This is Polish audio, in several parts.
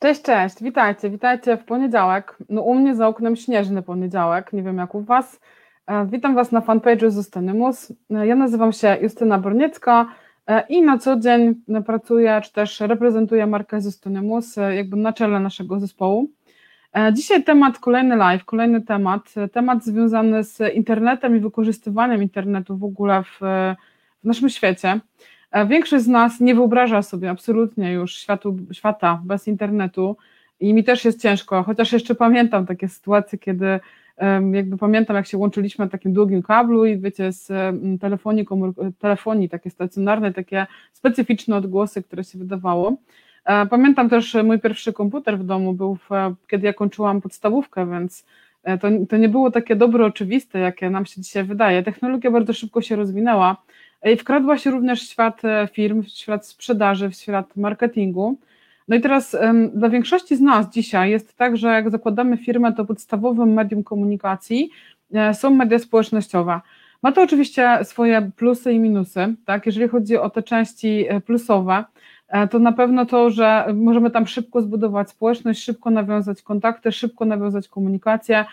Cześć, cześć, witajcie, witajcie w poniedziałek. No u mnie za oknem śnieżny poniedziałek, nie wiem jak u Was. E, witam Was na fanpage'u Zustanymus. E, ja nazywam się Justyna Borniecka e, i na co dzień pracuję, czy też reprezentuję markę Zustanymus, jakby na czele naszego zespołu. Dzisiaj temat, kolejny live, kolejny temat, temat związany z internetem i wykorzystywaniem internetu w ogóle w, w naszym świecie. Większość z nas nie wyobraża sobie absolutnie już światu, świata bez internetu i mi też jest ciężko, chociaż jeszcze pamiętam takie sytuacje, kiedy jakby pamiętam, jak się łączyliśmy na takim długim kablu i wiecie, z telefonii, komór- telefonii takie stacjonarne, takie specyficzne odgłosy, które się wydawało. E, pamiętam też mój pierwszy komputer w domu był, w, kiedy ja kończyłam podstawówkę, więc e, to, to nie było takie dobre oczywiste, jakie nam się dzisiaj wydaje. Technologia bardzo szybko się rozwinęła wkradła się również w świat e, firm, w świat sprzedaży, w świat marketingu. No i teraz dla większości z nas dzisiaj jest tak, że jak zakładamy firmę, to podstawowym medium komunikacji e, są media społecznościowe. Ma to oczywiście swoje plusy i minusy, tak? Jeżeli chodzi o te części e, plusowe, to na pewno to, że możemy tam szybko zbudować społeczność, szybko nawiązać kontakty, szybko nawiązać komunikację.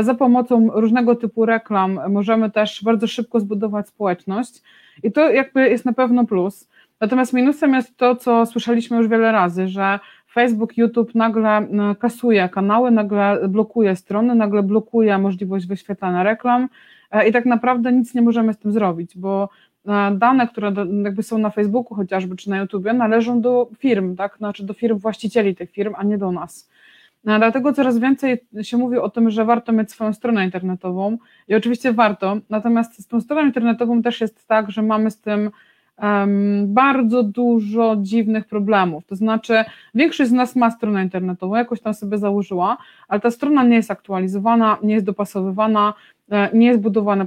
Za pomocą różnego typu reklam możemy też bardzo szybko zbudować społeczność. I to jakby jest na pewno plus. Natomiast minusem jest to, co słyszeliśmy już wiele razy, że Facebook, YouTube nagle e, kasuje kanały, nagle blokuje strony, nagle blokuje możliwość wyświetlania reklam e, i tak naprawdę nic nie możemy z tym zrobić, bo e, dane, które jakby są na Facebooku chociażby, czy na YouTubie, należą do firm, tak, znaczy do firm właścicieli tych firm, a nie do nas. Dlatego coraz więcej się mówi o tym, że warto mieć swoją stronę internetową i oczywiście warto, natomiast z tą stroną internetową też jest tak, że mamy z tym um, bardzo dużo dziwnych problemów. To znaczy, większość z nas ma stronę internetową, jakoś tam sobie założyła, ale ta strona nie jest aktualizowana, nie jest dopasowywana, nie jest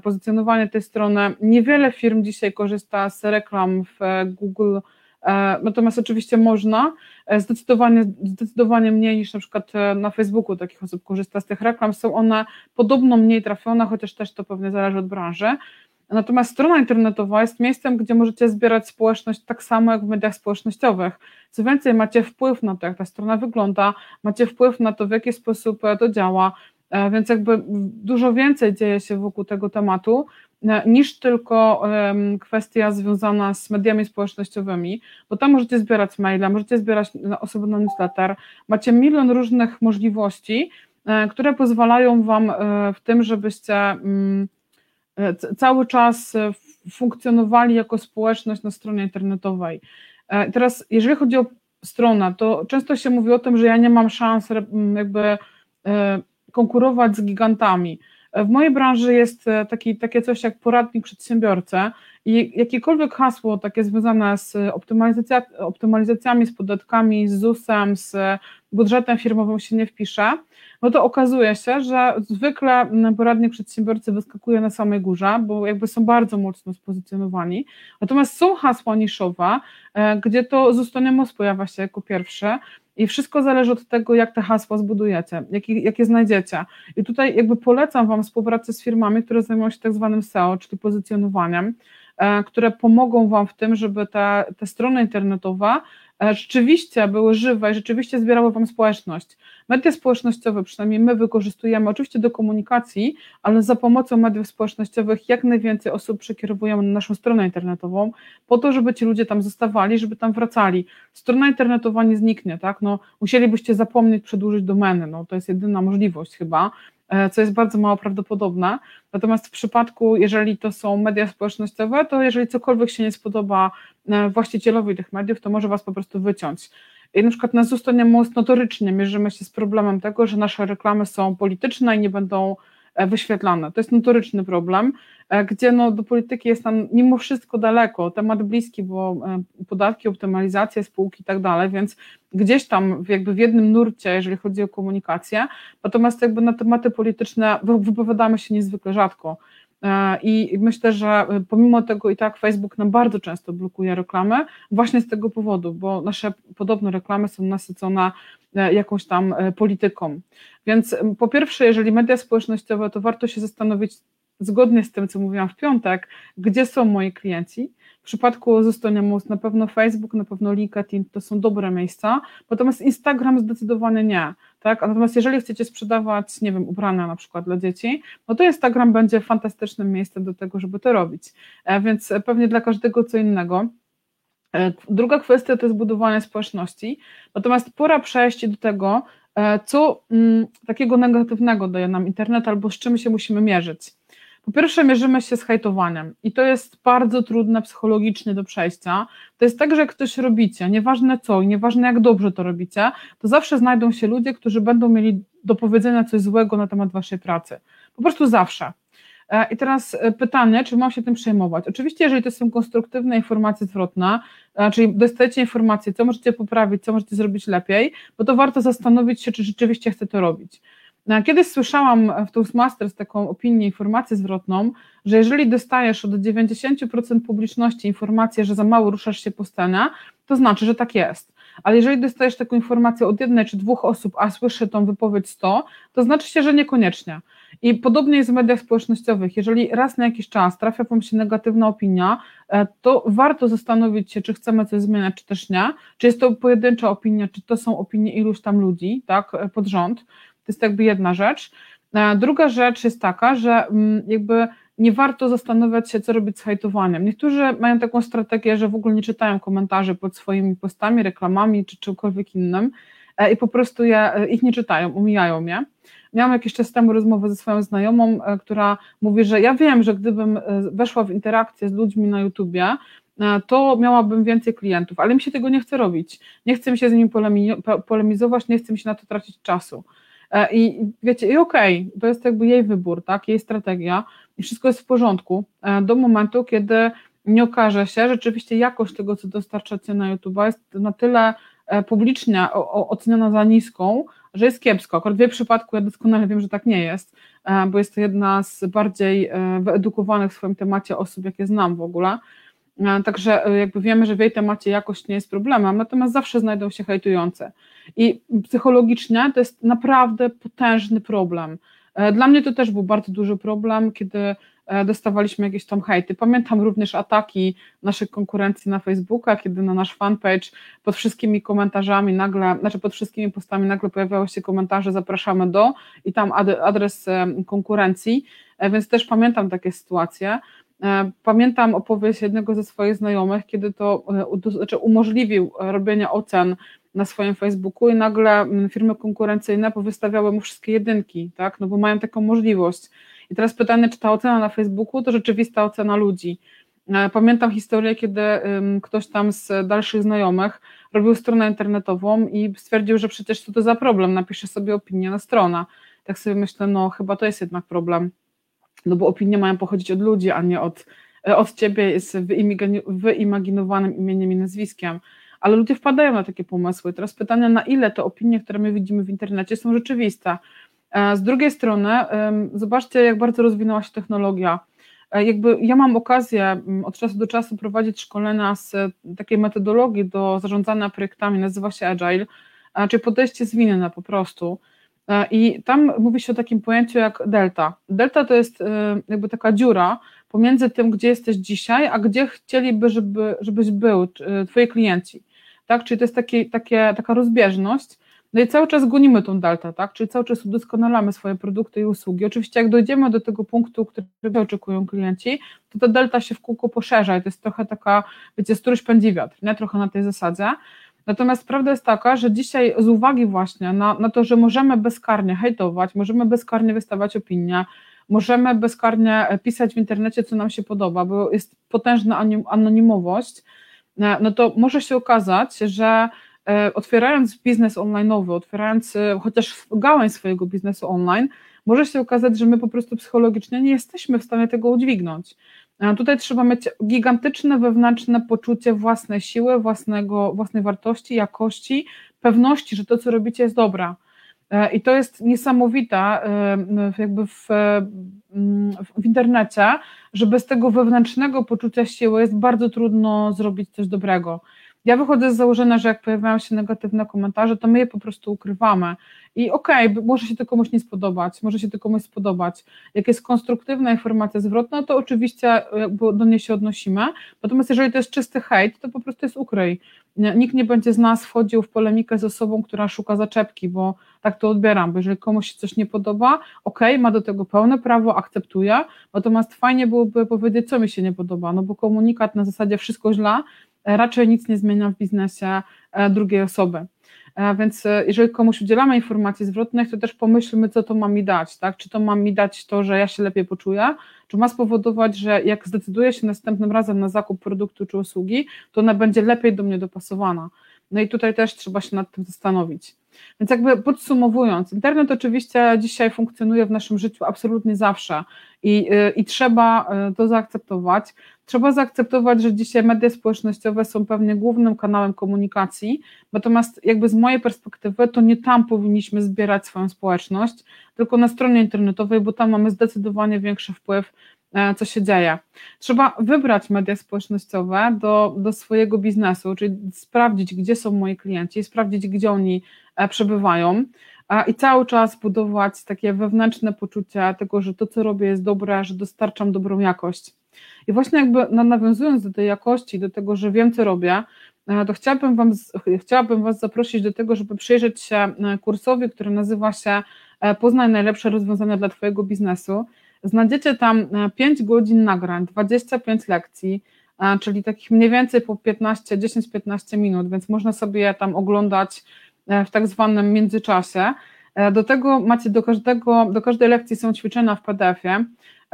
pozycjonowanie tej strony. Niewiele firm dzisiaj korzysta z reklam w Google E, natomiast oczywiście można, e, zdecydowanie, zdecydowanie mniej niż na przykład e, na Facebooku takich osób korzysta z tych reklam, są one podobno mniej trafione, chociaż też to pewnie zależy od branży. Natomiast strona internetowa jest miejscem, gdzie możecie zbierać społeczność tak samo jak w mediach społecznościowych. Co więcej, macie wpływ na to, jak ta strona wygląda, macie wpływ na to, w jaki sposób to działa, więc jakby dużo więcej dzieje się wokół tego tematu. E, niż tylko kwestia związana z mediami społecznościowymi, bo tam możecie zbierać maile, możecie zbierać osoby na newsletter, macie milion różnych możliwości, e, które pozwalają Wam e, w tym, żebyście mm, cały czas funkcjonowali jako społeczność na stronie internetowej. Teraz, jeżeli chodzi o stronę, to często się mówi o tym, że ja nie mam szans jakby konkurować z gigantami. W mojej branży jest e, taki, takie coś jak poradnik przedsiębiorcy i jakiekolwiek hasło takie związane z optymalizacja, optymalizacjami, z podatkami, z ZUS-em, z budżetem firmowym się nie wpisze, no to okazuje się, że zwykle poradnik przedsiębiorcy wyskakuje na samej górze, bo jakby są bardzo mocno spozycjonowani. Natomiast są hasła niszowe, e, gdzie to ZUS pojawia się jako pierwsze i wszystko zależy od tego, jak te hasła zbudujecie, jakie, jakie znajdziecie. I tutaj jakby polecam Wam współpracę z firmami, które zajmują się tak zwanym SEO, czyli pozycjonowaniem, e, które pomogą Wam w tym, żeby te, te strony internetowe rzeczywiście były żywe i rzeczywiście zbierały Wam społeczność. Media społecznościowe, przynajmniej my wykorzystujemy oczywiście do komunikacji, ale za pomocą mediów społecznościowych jak najwięcej osób przekierowujemy na naszą stronę internetową, po to, żeby ci ludzie tam zostawali, żeby tam wracali. Strona internetowa nie zniknie, tak? No, musielibyście zapomnieć przedłużyć domeny, no, to jest jedyna możliwość chyba, co jest bardzo mało prawdopodobne. Natomiast w przypadku, jeżeli to są media społecznościowe, to jeżeli cokolwiek się nie spodoba e, właścicielowi tych mediów, to może was po prostu wyciąć. I na przykład na Zustonie Most notorycznie mierzymy się z problemem tego, że nasze reklamy są polityczne i nie będą E, wyświetlane. To jest notoryczny problem, e, gdzie no, do polityki jest tam mimo wszystko daleko, temat bliski, bo e, podatki, optymalizacja, spółki i tak dalej, więc gdzieś tam jakby w jednym nurcie, jeżeli chodzi o komunikację, natomiast jakby na tematy polityczne wypowiadamy się niezwykle rzadko. I myślę, że pomimo tego i tak Facebook nam bardzo często blokuje reklamy, właśnie z tego powodu, bo nasze podobno reklamy są nasycone E, jakąś tam e, polityką. Więc po pierwsze, jeżeli media społecznościowe, to warto się zastanowić, zgodnie z tym, co mówiłam w piątek, gdzie są moi klienci, w przypadku zostania Mus na pewno Facebook, na pewno LinkedIn to są dobre miejsca, natomiast Instagram zdecydowanie nie. Tak? Natomiast jeżeli chcecie sprzedawać, nie wiem, ubrania na przykład dla dzieci, no to Instagram będzie fantastycznym miejscem do tego, żeby to robić. E, więc pewnie dla każdego co innego. E, druga kwestia to jest budowanie społeczności, natomiast pora przejść do tego, e, co mm, takiego negatywnego daje nam internet albo z czym się musimy mierzyć. Po pierwsze, mierzymy się z hejtowaniem i to jest bardzo trudne psychologicznie do przejścia. To jest tak, że jak coś robicie, nieważne co i nieważne jak dobrze to robicie, to zawsze znajdą się ludzie, którzy będą mieli do powiedzenia coś złego na temat waszej pracy. Po prostu zawsze. E, I teraz e, pytanie, czy mam się tym przejmować? Oczywiście, jeżeli to są konstruktywne informacje zwrotne, e, czyli dostajecie informacje, co możecie poprawić, co możecie zrobić lepiej, bo to warto zastanowić się, czy rzeczywiście chcę to robić. Kiedyś słyszałam w Toastmasters taką opinię, informację zwrotną, że jeżeli dostajesz od 90% publiczności informację, że za mało ruszasz się po scenie, to znaczy, że tak jest. Ale jeżeli dostajesz taką informację od jednej czy dwóch osób, a słyszę tą wypowiedź 100, to znaczy się, że niekoniecznie. I podobnie jest w mediach społecznościowych. Jeżeli raz na jakiś czas trafia wam się negatywna opinia, e, to warto zastanowić się, czy chcemy coś zmieniać, czy też nie. Czy jest to pojedyncza opinia, czy to są opinie iluś tam ludzi, tak, e, pod rząd. To jest jakby jedna rzecz. E, druga rzecz jest taka, że mm, jakby nie warto zastanawiać się, co robić z hejtowaniem. Niektórzy mają taką strategię, że w ogóle nie czytają komentarzy pod swoimi postami, reklamami czy czymkolwiek innym i po prostu je, ich nie czytają, omijają je. Miałam jakiś czas temu rozmowę ze swoją znajomą, e, która mówi, że ja wiem, że gdybym e, weszła w interakcję z ludźmi na YouTubie, e, to miałabym więcej klientów, ale mi się tego nie chce robić. Nie chcę mi się z nimi polemizować, nie chcę mi się na to tracić czasu. I wiecie, i okej, okay, to jest jakby jej wybór, tak, jej strategia i wszystko jest w porządku do momentu, kiedy nie okaże się, że rzeczywiście jakość tego, co dostarczacie na YouTube jest na tyle publicznie oceniona za niską, że jest kiepsko. Akurat w jej przypadku ja doskonale wiem, że tak nie jest, e, bo jest to jedna z bardziej e, wyedukowanych w swoim temacie osób, jakie znam w ogóle. E, także jakby wiemy, że w jej temacie jakość nie jest problemem, natomiast zawsze znajdą się hejtujące. I psychologicznie to jest naprawdę potężny problem. Dla mnie to też był bardzo duży problem, kiedy E, dostawaliśmy jakieś tam hejty. Pamiętam również ataki naszych konkurencji na Facebooka, kiedy na nasz fanpage pod wszystkimi komentarzami nagle, znaczy pod wszystkimi postami nagle pojawiały się komentarze zapraszamy do i tam adres e, konkurencji, e, więc też pamiętam takie sytuacje. Pamiętam opowieść jednego ze swoich znajomych, kiedy to znaczy umożliwił robienie ocen na swoim Facebooku i nagle firmy konkurencyjne powystawiały mu wszystkie jedynki, tak? No bo mają taką możliwość. I teraz pytanie, czy ta ocena na Facebooku to rzeczywista ocena ludzi. E, pamiętam historię, kiedy ktoś tam z dalszych znajomych robił stronę internetową i stwierdził, że przecież co to za problem, napisze sobie opinię na stronę. Tak sobie myślę, no chyba to jest jednak problem, no bo opinie mają pochodzić od ludzi, a nie od, e, od ciebie z wyimaginowanym imieniem i nazwiskiem. Ale ludzie wpadają na takie pomysły. Teraz pytanie, na ile te opinie, które my widzimy w internecie są rzeczywiste? E, z drugiej strony, zobaczcie, jak bardzo rozwinęła się technologia. E, jakby ja mam okazję od czasu do czasu prowadzić szkolenia z takiej metodologii do zarządzania projektami, nazywa się Agile, czyli podejście zwinne po prostu. I tam mówi się o takim pojęciu jak delta. Delta to jest jakby taka dziura pomiędzy tym, gdzie jesteś dzisiaj, a gdzie chcieliby, żeby, żebyś był, twoi klienci. Tak? Czyli to jest takie, takie, taka rozbieżność, no i cały czas gonimy tą deltę, tak? Czyli cały czas udoskonalamy swoje produkty i usługi. Oczywiście, jak dojdziemy do tego punktu, którego oczekują klienci, to ta delta się w kółko poszerza i to jest trochę taka, wiecie, stróż pędzi wiatr, nie? Trochę na tej zasadzie. Natomiast prawda jest taka, że dzisiaj z uwagi właśnie na, na to, że możemy bezkarnie hejtować, możemy bezkarnie wystawiać opinie, możemy bezkarnie pisać w internecie, co nam się podoba, bo jest potężna anonimowość, no to może się okazać, że E, otwierając biznes online'owy, otwierając e, chociaż gałąź swojego biznesu online, może się okazać, że my po prostu psychologicznie nie jesteśmy w stanie tego udźwignąć. Tutaj trzeba mieć gigantyczne wewnętrzne poczucie własnej siły, własnego, własnej wartości, jakości, pewności, że to, co robicie, jest dobra. E, I to jest niesamowite jakby w, w internecie, że bez tego wewnętrznego poczucia siły jest bardzo trudno zrobić coś dobrego. Ja wychodzę z założenia, że jak pojawiają się negatywne komentarze, to my je po prostu ukrywamy. I okej, okay, może się to komuś nie spodobać, może się to komuś spodobać. Jak jest konstruktywna informacja zwrotna, to oczywiście do niej się odnosimy. Natomiast jeżeli to jest czysty hejt, to po prostu jest ukryj. Nikt nie będzie z nas wchodził w polemikę z osobą, która szuka zaczepki, bo tak to odbieram, bo jeżeli komuś się coś nie podoba, okej, okay, ma do tego pełne prawo, akceptuje, natomiast fajnie byłoby powiedzieć, co mi się nie podoba, no bo komunikat na zasadzie wszystko źle raczej nic nie zmienia w biznesie e, drugiej osoby. E, więc e, jeżeli komuś udzielamy informacji zwrotnych, to też pomyślmy, co to ma mi dać, tak? Czy to ma mi dać to, że ja się lepiej poczuję, czy ma spowodować, że jak zdecyduję się następnym razem na zakup produktu czy usługi, to ona będzie lepiej do mnie dopasowana. No i tutaj też trzeba się nad tym zastanowić. Więc jakby podsumowując, internet oczywiście dzisiaj funkcjonuje w naszym życiu absolutnie zawsze i, i trzeba to zaakceptować. Trzeba zaakceptować, że dzisiaj media społecznościowe są pewnie głównym kanałem komunikacji, natomiast jakby z mojej perspektywy to nie tam powinniśmy zbierać swoją społeczność, tylko na stronie internetowej, bo tam mamy zdecydowanie większy wpływ E, co się dzieje. Trzeba wybrać media społecznościowe do, do swojego biznesu, czyli sprawdzić, gdzie są moi klienci, sprawdzić, gdzie oni e, przebywają i cały czas budować takie wewnętrzne poczucie tego, że to, co robię, jest dobre, że dostarczam dobrą jakość. I właśnie jakby nawiązując do tej jakości, do tego, że wiem, co robię, e, to chciałabym, wam, chciałabym Was zaprosić do tego, żeby przyjrzeć się kursowi, który nazywa się Poznaj najlepsze rozwiązania dla Twojego biznesu. Znajdziecie tam 5 e, godzin nagrań, 25 lekcji, e, czyli takich mniej więcej po 15, 10-15 minut, więc można sobie je tam oglądać e, w tak zwanym międzyczasie. Do tego macie do każdego, do każdej lekcji są ćwiczenia w PDF-ie.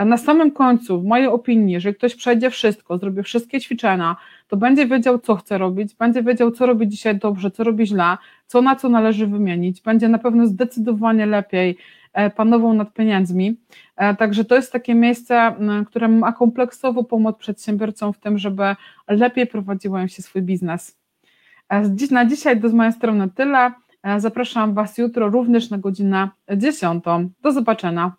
Na samym końcu, w mojej opinii, jeżeli ktoś przejdzie wszystko, zrobi wszystkie ćwiczenia, to będzie wiedział, co chce robić, będzie wiedział, co robi dzisiaj dobrze, co robi źle, co na co należy wymienić, będzie na pewno zdecydowanie lepiej E, panował nad pieniędzmi. E, także to jest takie miejsce, które ma kompleksowo pomoc przedsiębiorcom w tym, żeby lepiej prowadziło im się swój biznes. E, na dzisiaj to z mojej strony tyle. Zapraszam Was jutro również na godzinę 10. Do zobaczenia.